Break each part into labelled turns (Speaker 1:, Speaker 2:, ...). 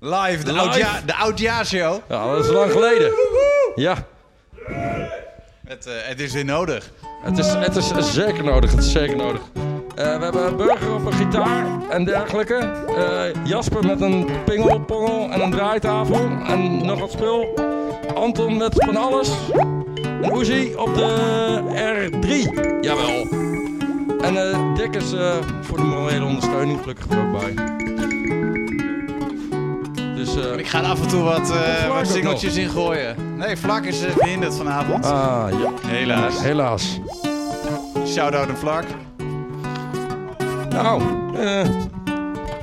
Speaker 1: Live, de? Oudja de oudjaarshow.
Speaker 2: Ja, dat is lang geleden. Ja,
Speaker 1: Het, eh, het is weer nodig.
Speaker 2: het is, het is zeker nodig. Het is zeker nodig. Eh, we hebben Burger op een gitaar en dergelijke. Eh, Jasper met een pingelpongel en een draaitafel en nog wat spul. Anton met van alles. En op de R3. Jawel. En eh Dick is voor de morele ondersteuning gelukkig er ook bij. Dus, eh,
Speaker 1: Ik ga er af en toe wat, eh
Speaker 2: Vlak
Speaker 1: wat singeltjes in gooien. Nee, Vlak is eh, verhinderd vanavond.
Speaker 2: ah, ja.
Speaker 1: Helaas.
Speaker 2: Helaas.
Speaker 1: Shout-out aan Vlak.
Speaker 2: Nou, eh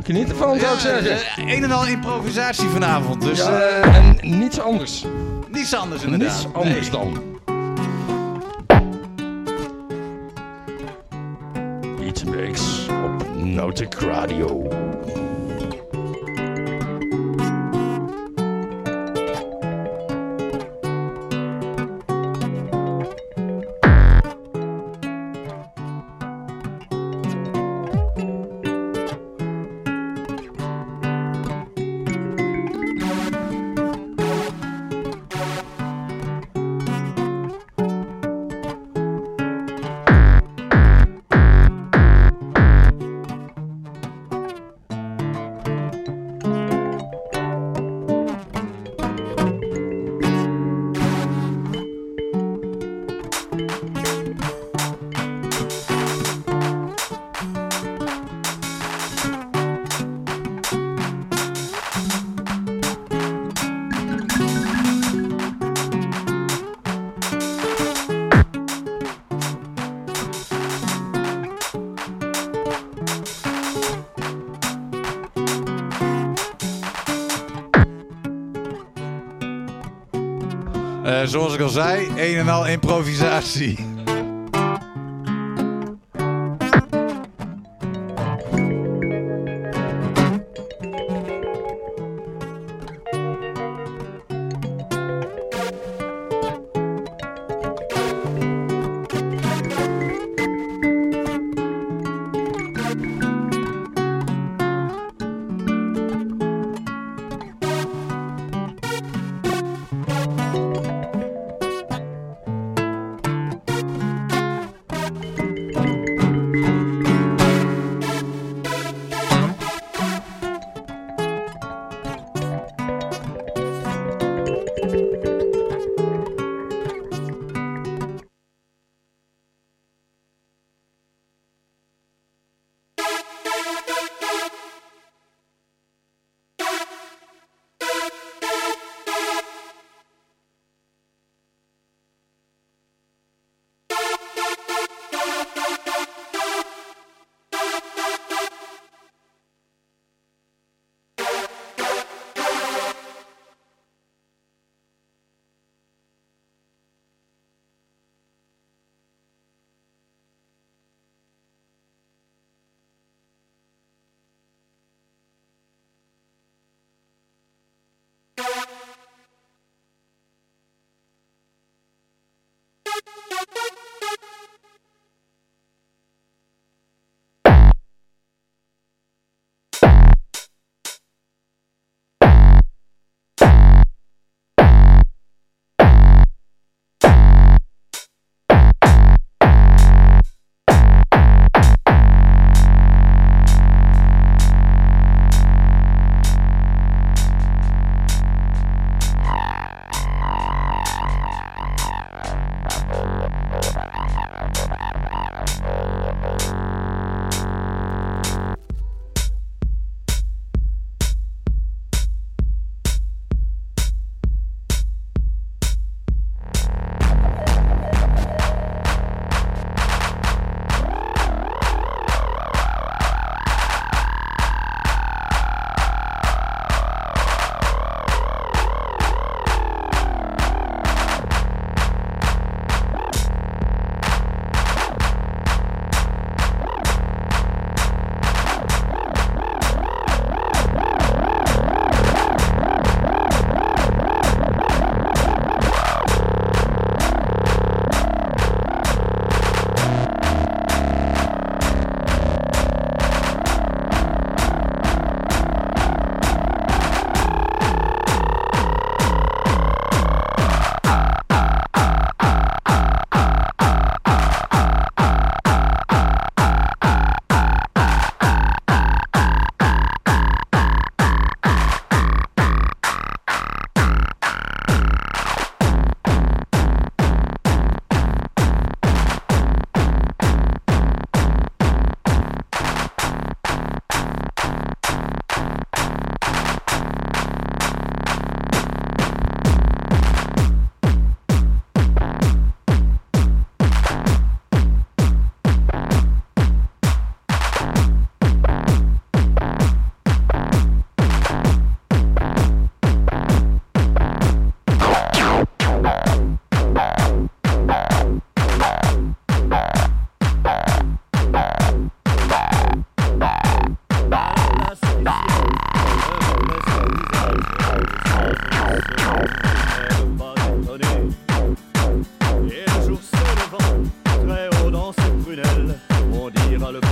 Speaker 2: geniet ervan zou ik zeggen.
Speaker 1: een en al improvisatie vanavond. Dus
Speaker 2: Ja,
Speaker 1: eh,
Speaker 2: en niets anders.
Speaker 1: niets anders inderdaad.
Speaker 2: Niets anders
Speaker 1: Nee.
Speaker 2: dan. Beatmix op Nautic Radio.
Speaker 1: Zoals ik al zei, een en al improvisatie.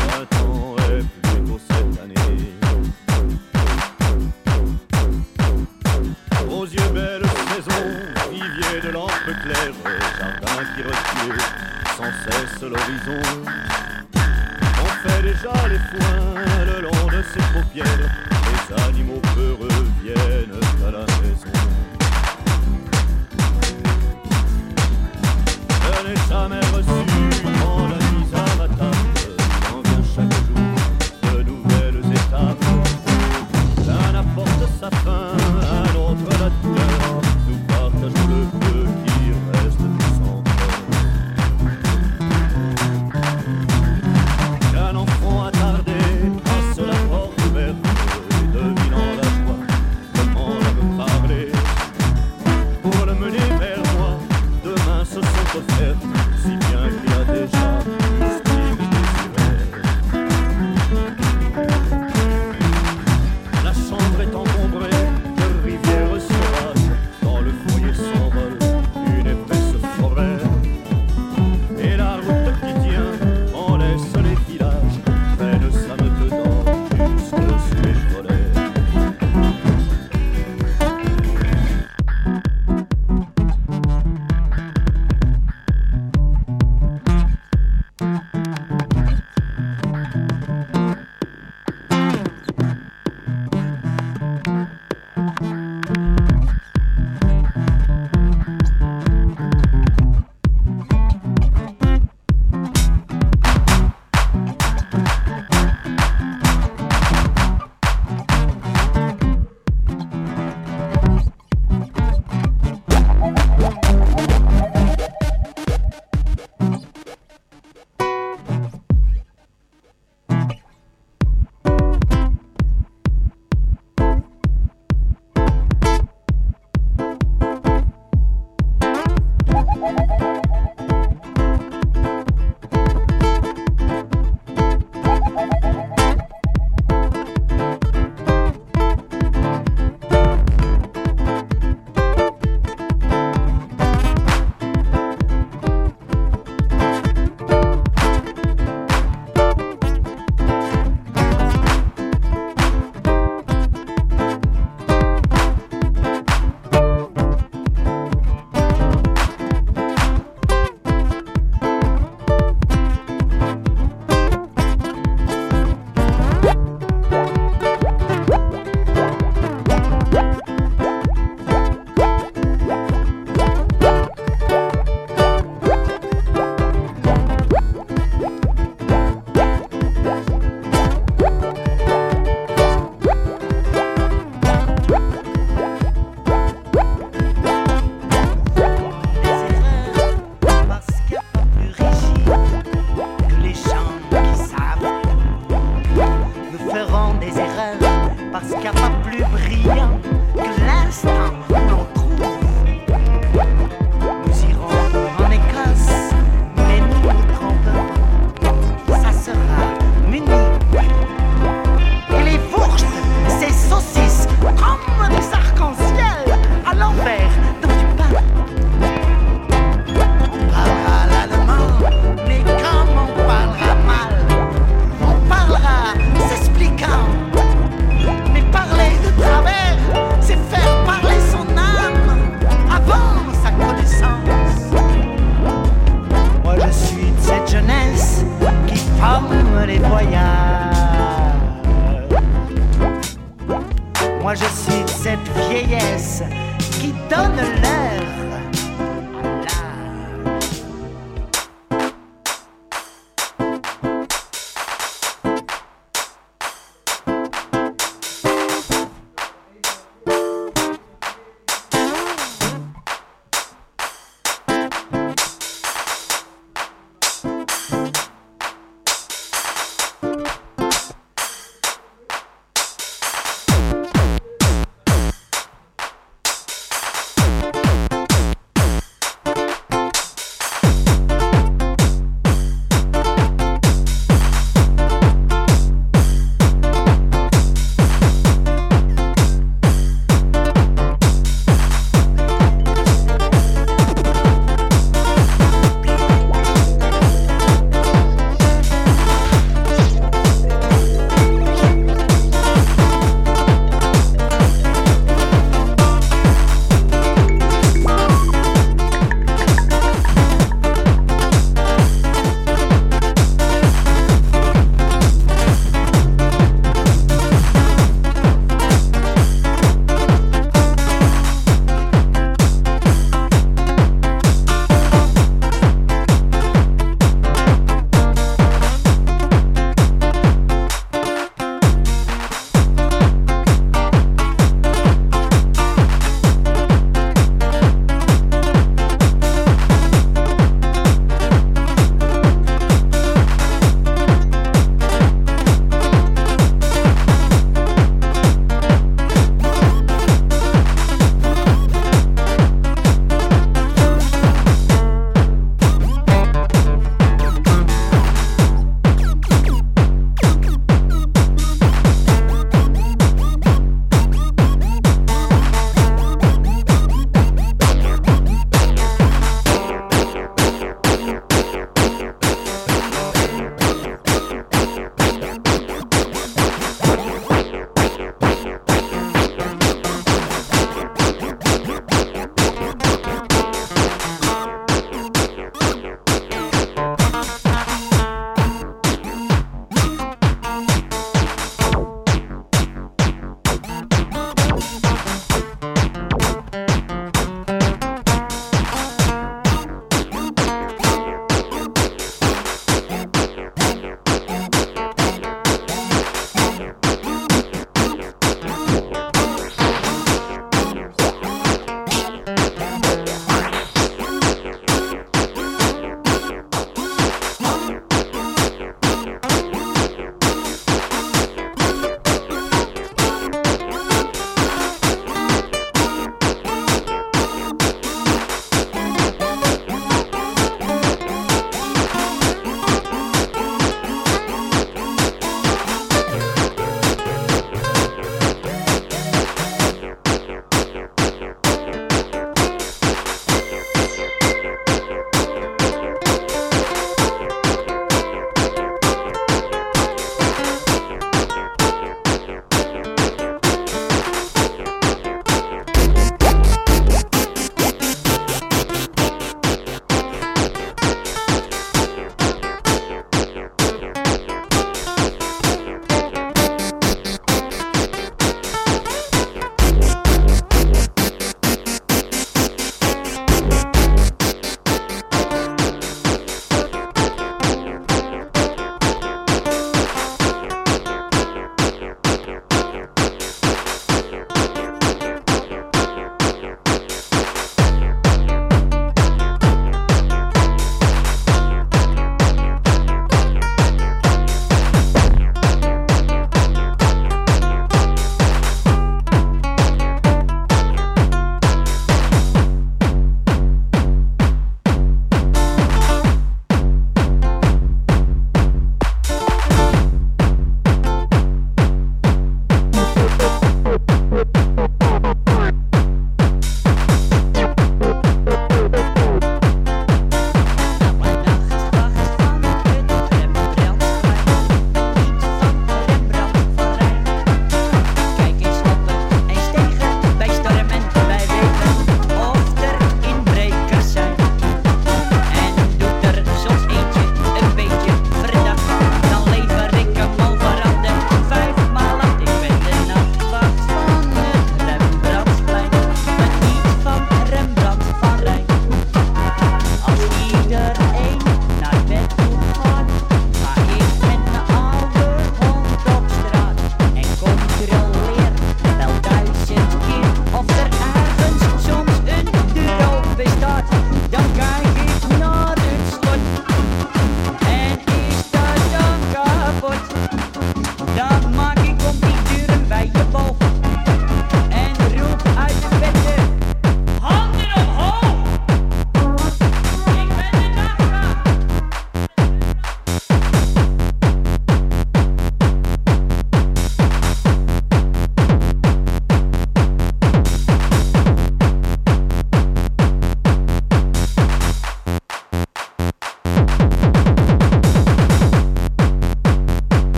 Speaker 3: est plus beau cette année. Aux yeux belle saison, vivier de lampes claires, jardin qui recule sans cesse l'horizon. On fait déjà les
Speaker 4: foins le long de ses paupières, les animaux peureux viennent à
Speaker 5: la
Speaker 1: maison.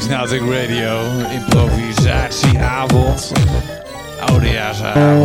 Speaker 1: Steeds Nautic Radio. Improvisatieavond. Oudejaarsavond.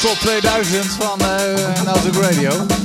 Speaker 1: Top 2000 van uh, Radio.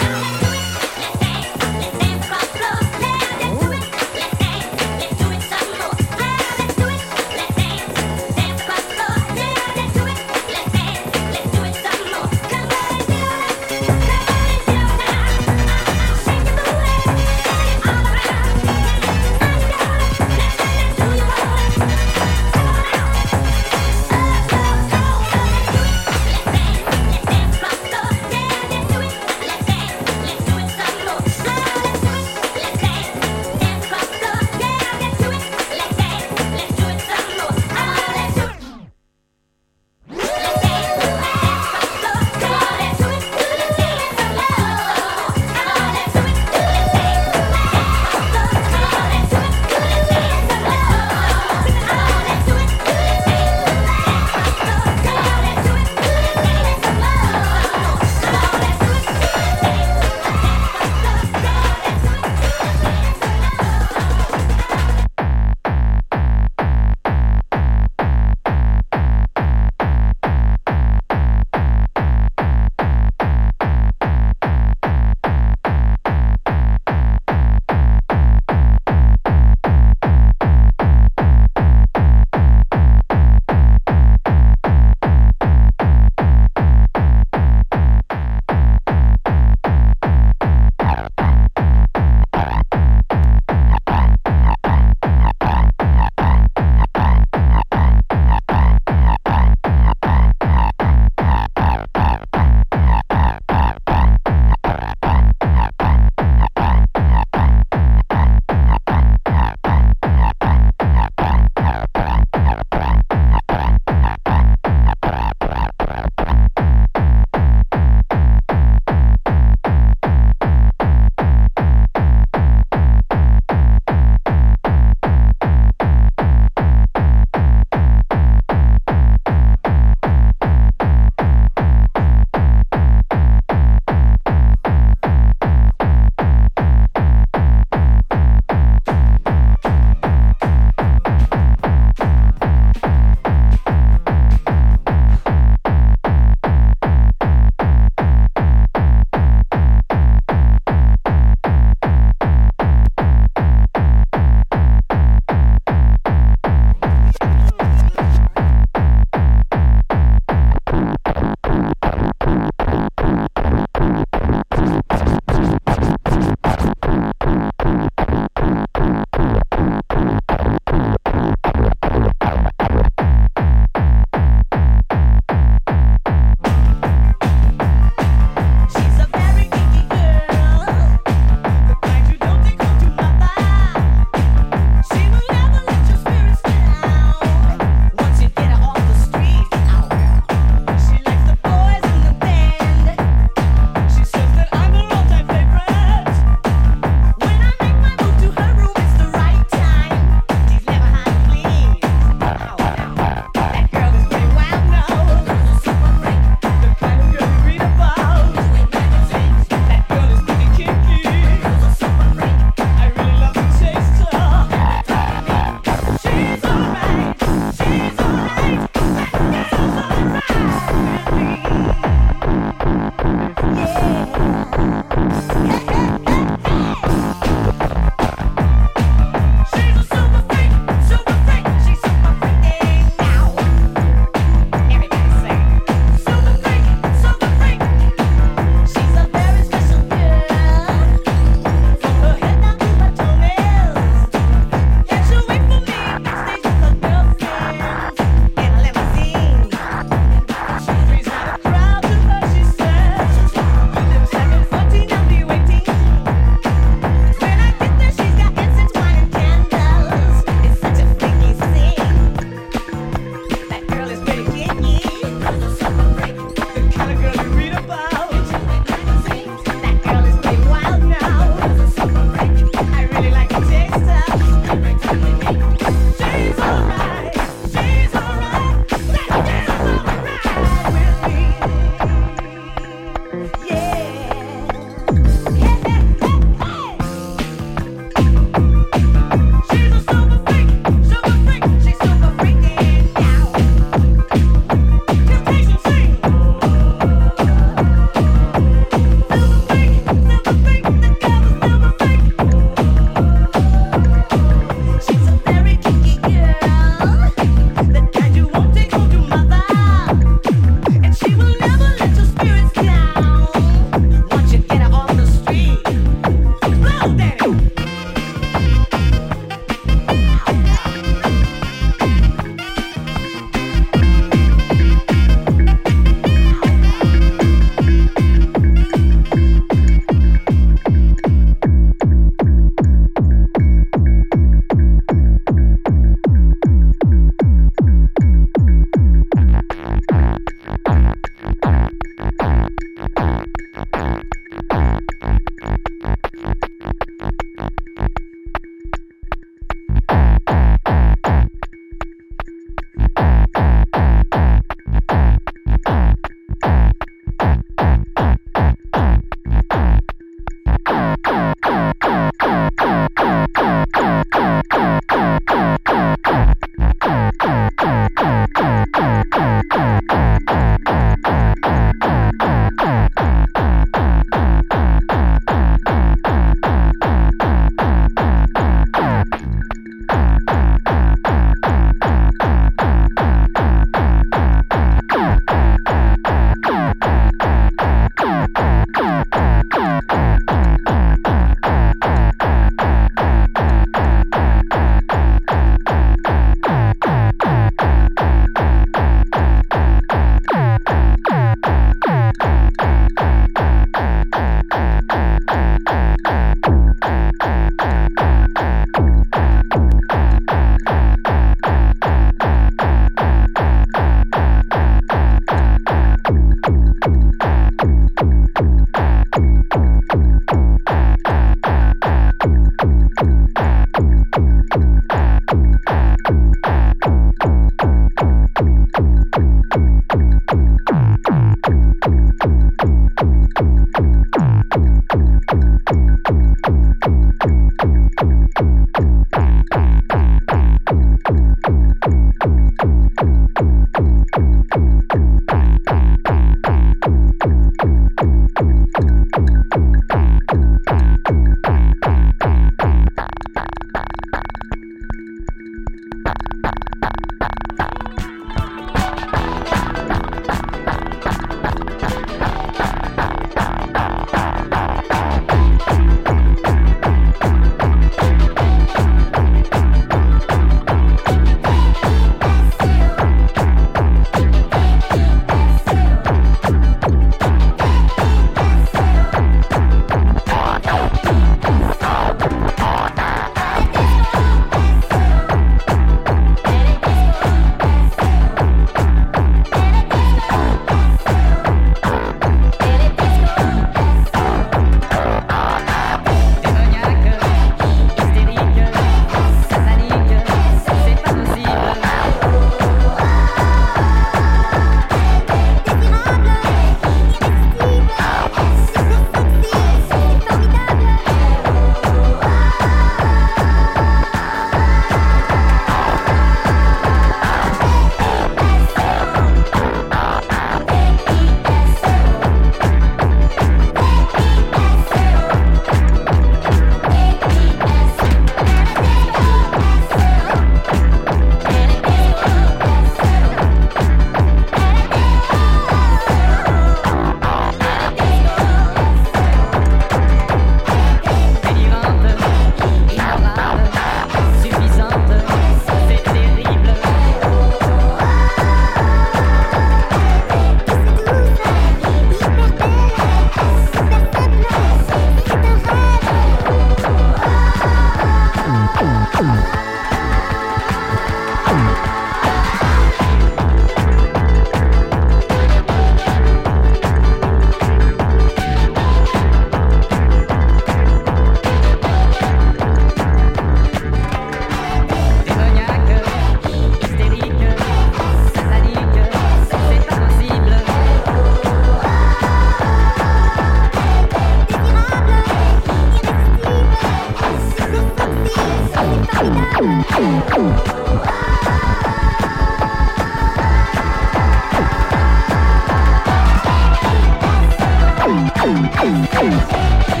Speaker 2: Música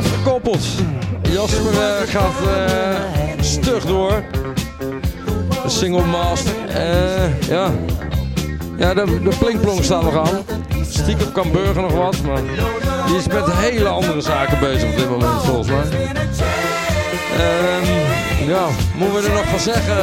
Speaker 2: afgekoppeld. Jasper eh, gaat eh, stug door. Single master. Eh, ja. Ja, de, de plinkplong staat nog aan. Stiekem kan Burger nog wat, maar die is met hele andere zaken bezig op dit moment volgens mij. Ehm, ja, moeten we er nog van zeggen?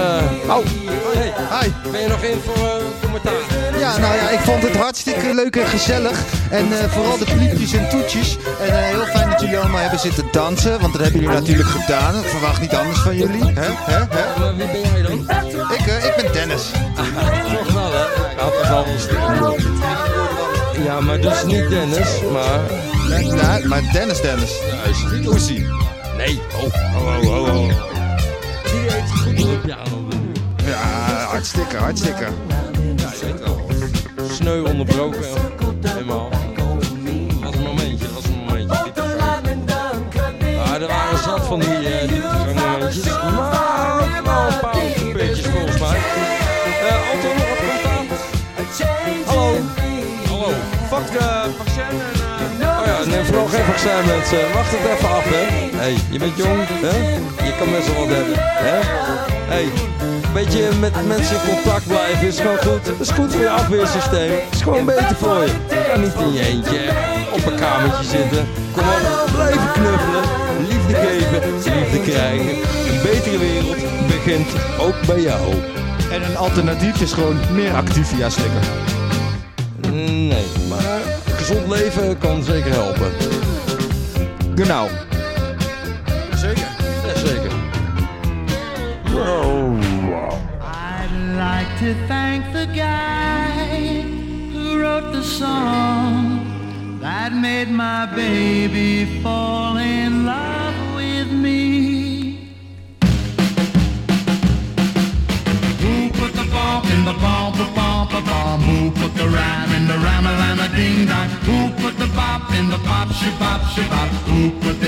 Speaker 2: Oh, hey,
Speaker 6: Hi.
Speaker 2: ben je nog in voor eh, commentaar?
Speaker 6: Ja, nou ja, ik vond het hartstikke leuk en gezellig. En eh, vooral de pliepjes en toetjes. En eh, heel fijn dat jullie allemaal hebben zitten dansen. Want dat hebben jullie natuurlijk gedaan. Ik verwacht niet anders van jullie. Hè? Hè? Hè?
Speaker 2: Wie ben jij dan?
Speaker 6: Ik, eh, ik ben Dennis.
Speaker 2: Toch wel, hè? Ik had het al gesteld. Ja, maar dus niet Dennis, maar...
Speaker 6: Ja, maar Dennis, Dennis.
Speaker 2: Juist.
Speaker 6: Niet Oezie.
Speaker 2: Nee. Oh, oh, oh, oh. oh. Die heeft goed op.
Speaker 6: Ja, hartstikke, hartstikke.
Speaker 2: Ja, wel. Sneu onderbroken. Helemaal. Dat was een momentje, dat was een momentje. Ja, er waren zat van die, eh die momentjes. Maar ook wel een paar puntjes volgens mij. Eh Anton, wat komt aan? Hallo. Hallo. Fuck de vaccin en... eh, Oh ja, neem vooral geen vaccin mensen. Wacht het even af, hè. hey, je bent jong, hè? Je kan best wel wat hebben, hè? hey, beetje met mensen in contact blijven is gewoon goed. Dat is goed voor je afweersysteem. Het is gewoon beter voor je. Je kan niet in je eentje op een kamertje zitten. Kom op, blijven knuffelen. Liefde geven, liefde krijgen. Een betere wereld begint ook bij jou.
Speaker 6: En een alternatief is gewoon meer activia slikken.
Speaker 2: Nee, maar gezond leven kan zeker helpen.
Speaker 6: Genau.
Speaker 7: To thank the guy who wrote the song that made my baby fall in love with me. Who put the bump in the bump, the bump, the bump? Who put the rhyme in the rhyme, a ding dong? Who put the bop in the pop, shi bop, shi bop? Who put the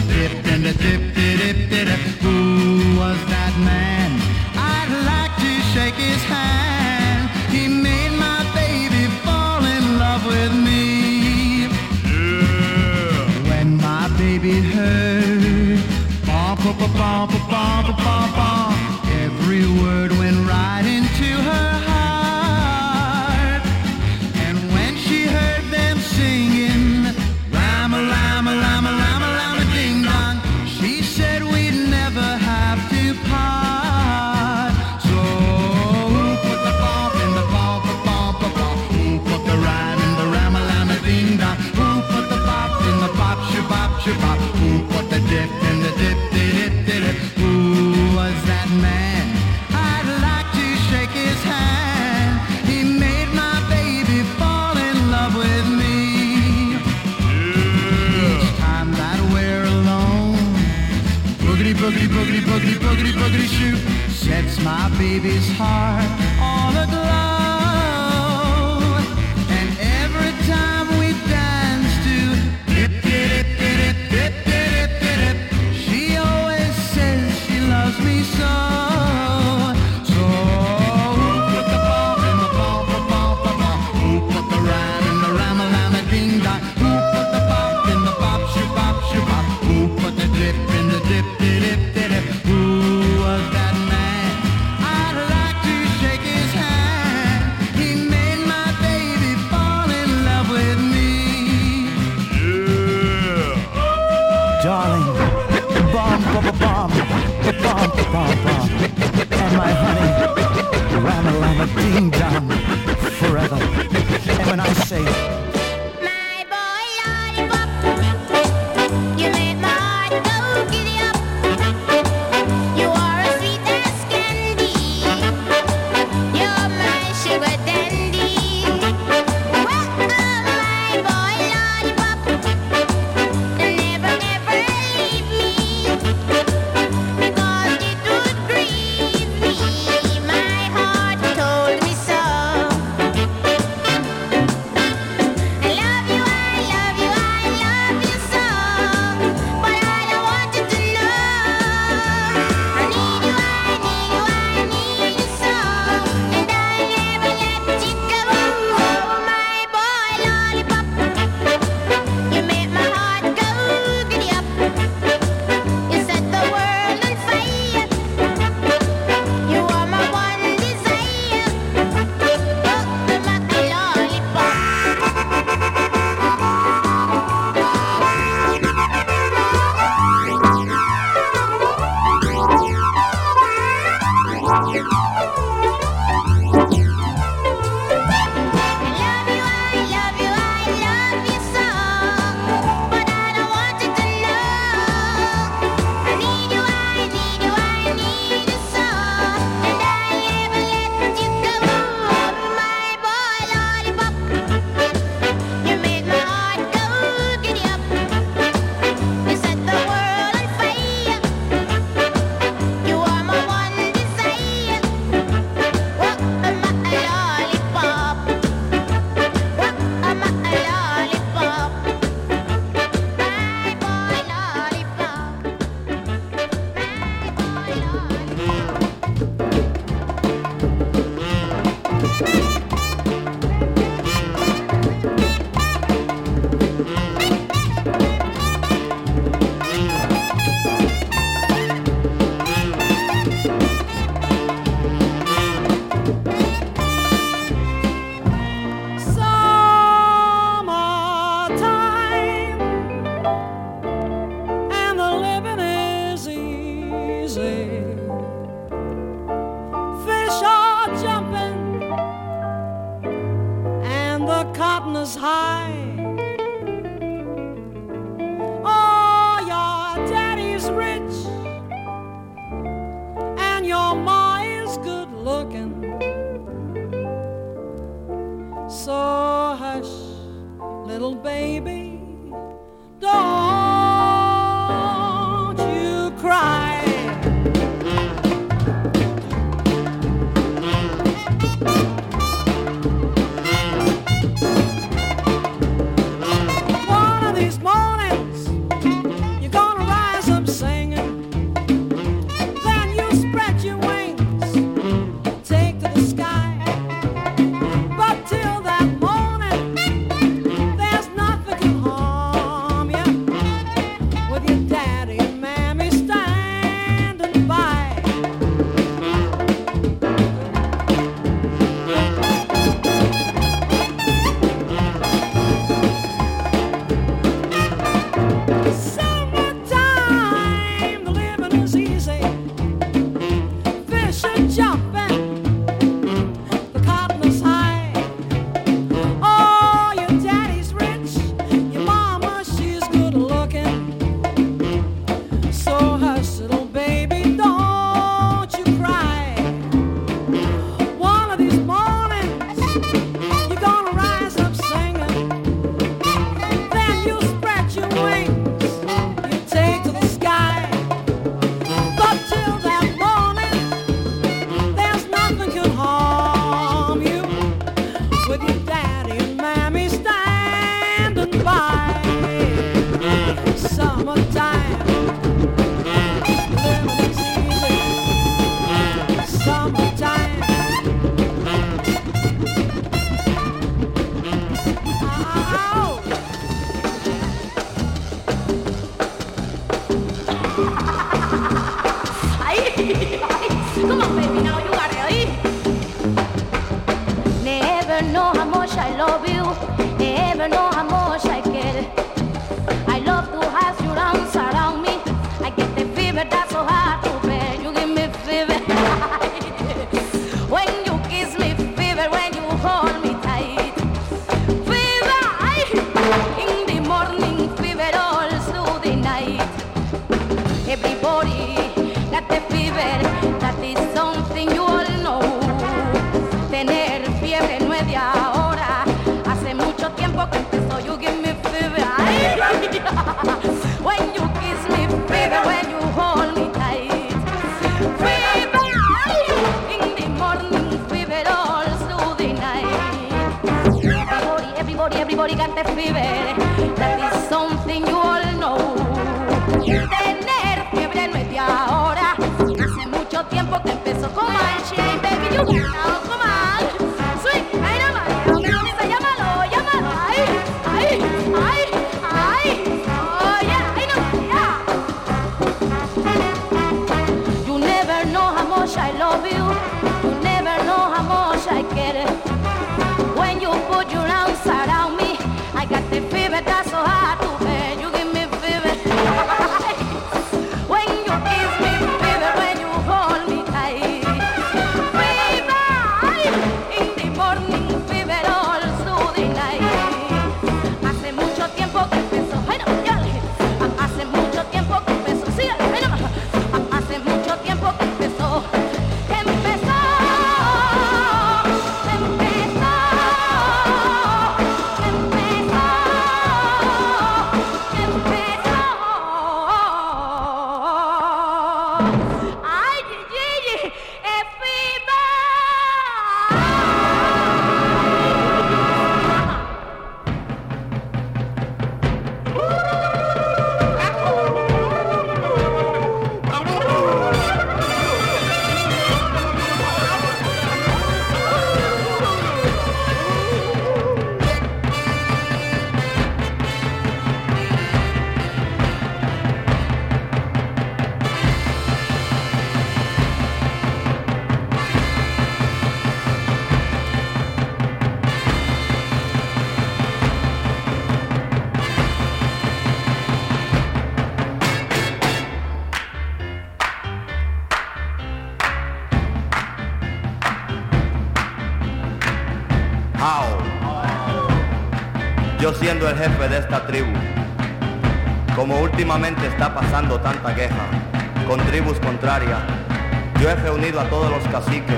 Speaker 8: reunido a todos los caciques,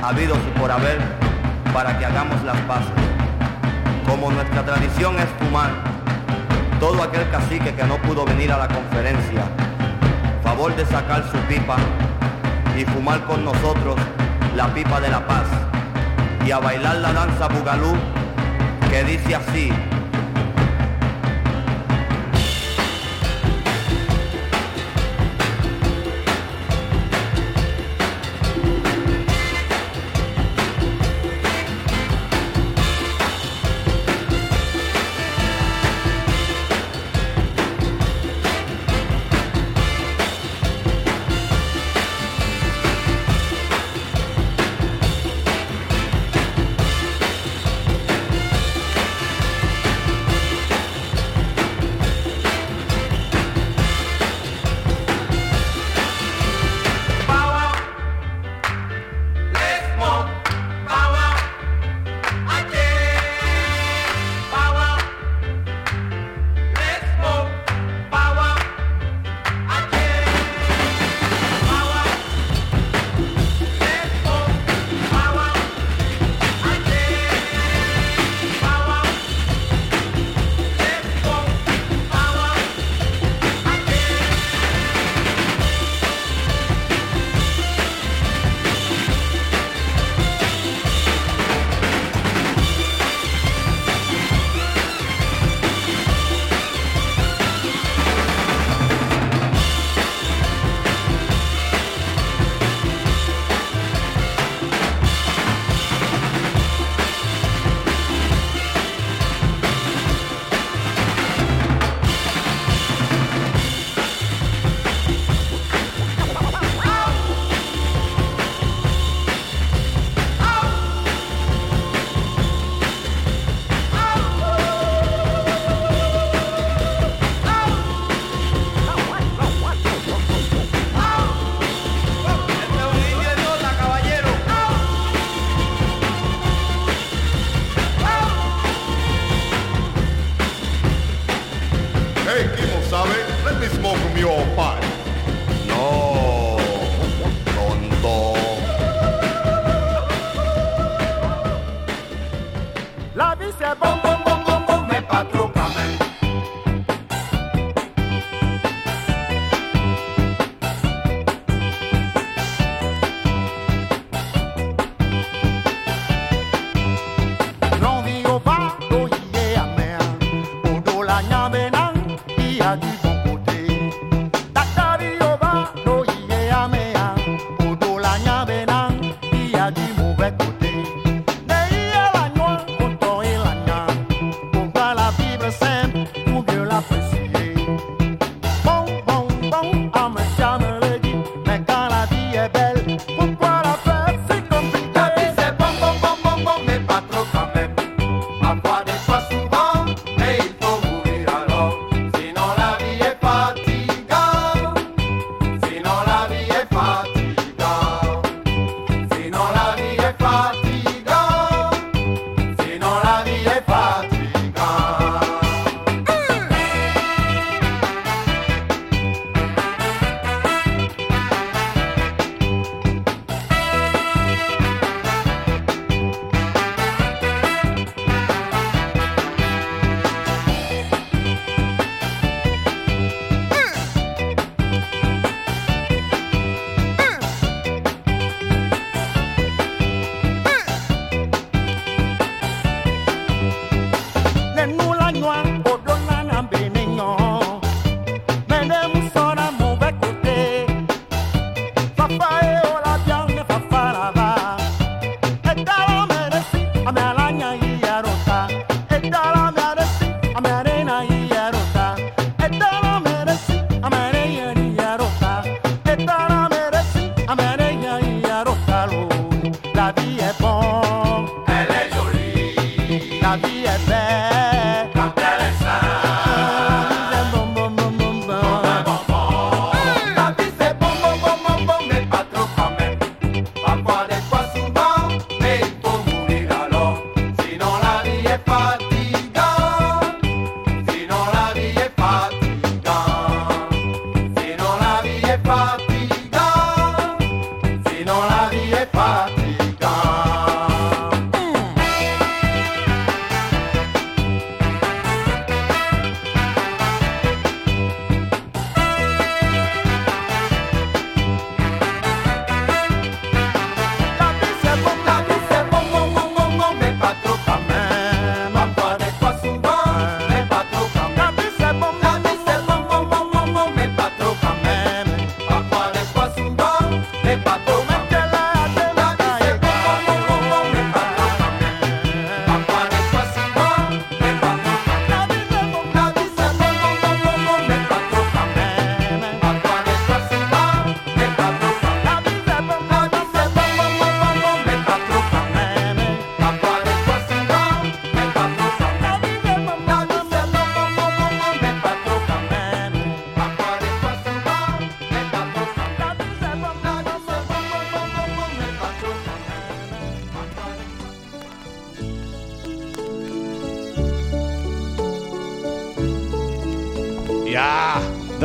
Speaker 8: habidos y por haber, para que hagamos las paces. Como nuestra tradición es fumar, todo aquel cacique que no pudo venir a la conferencia, favor de sacar su pipa y fumar con nosotros la pipa de la paz y a bailar la danza bugalú que dice así.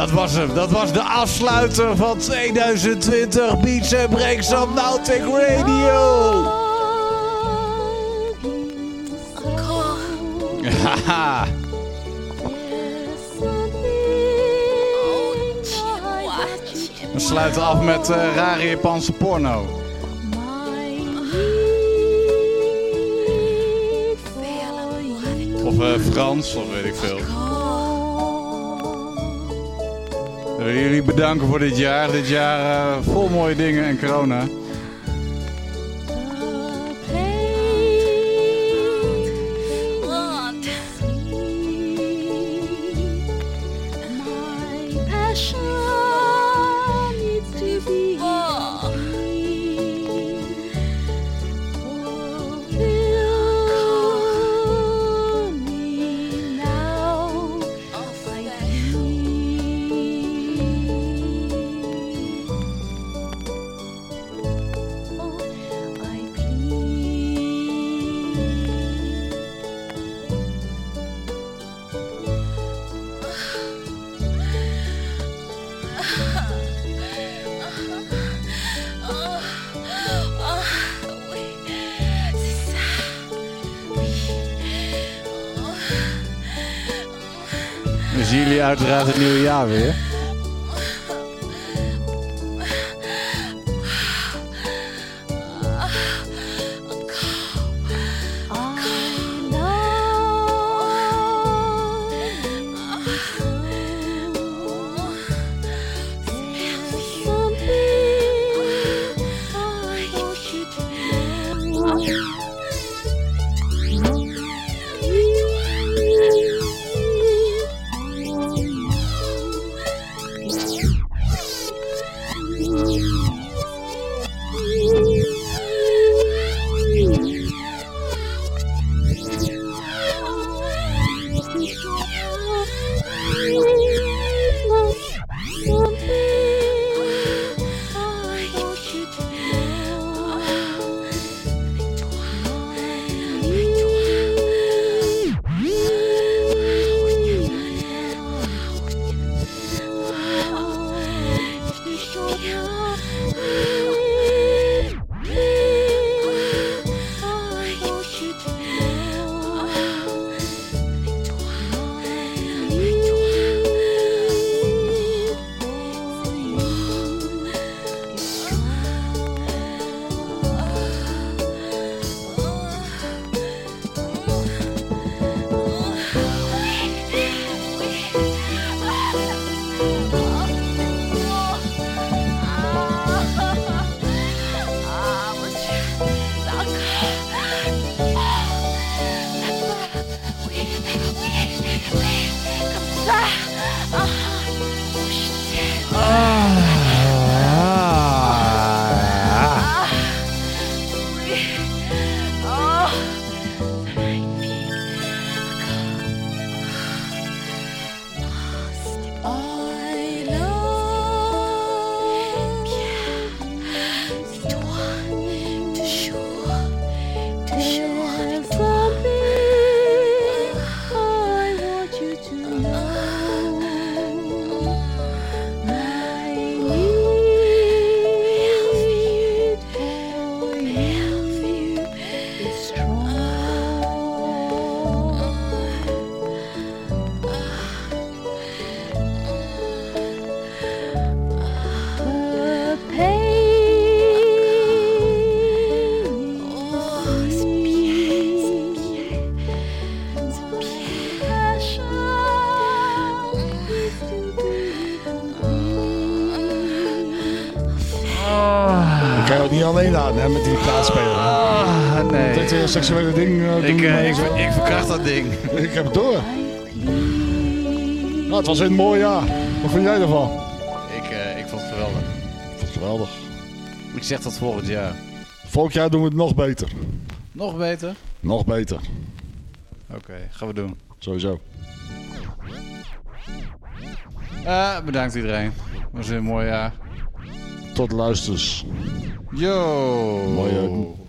Speaker 1: dat was hem. Dat was de afsluiter van 2020 Beats and Breaks op Nautic Radio. Haha. We sluiten af met eh, rare Japanse porno. Of eh, Frans, of weet ik veel. willen jullie bedanken voor dit jaar. Dit jaar eh, vol mooie dingen en corona. het nieuwe jaar weer.
Speaker 9: Je ook niet alleen aan hè, met die plaatsspelen.
Speaker 1: Ah, nee.
Speaker 9: Dat je een seksuele ding doen.
Speaker 1: Ik, eh, ik, ik verkracht dat ding.
Speaker 9: Ik heb het door. Nou, het was een mooi jaar. Wat vind jij ervan?
Speaker 1: Ik, eh, ik vond het geweldig.
Speaker 9: Geweldig.
Speaker 1: Ik zeg dat volgend jaar.
Speaker 9: Volgend jaar doen we het nog beter.
Speaker 1: Nog beter?
Speaker 9: Nog beter.
Speaker 1: Oké, gaan we doen.
Speaker 9: Sowieso.
Speaker 1: Eh, bedankt iedereen. was weer een mooi jaar.
Speaker 9: Tot luisters.
Speaker 1: Yo.
Speaker 9: Mooi, eh,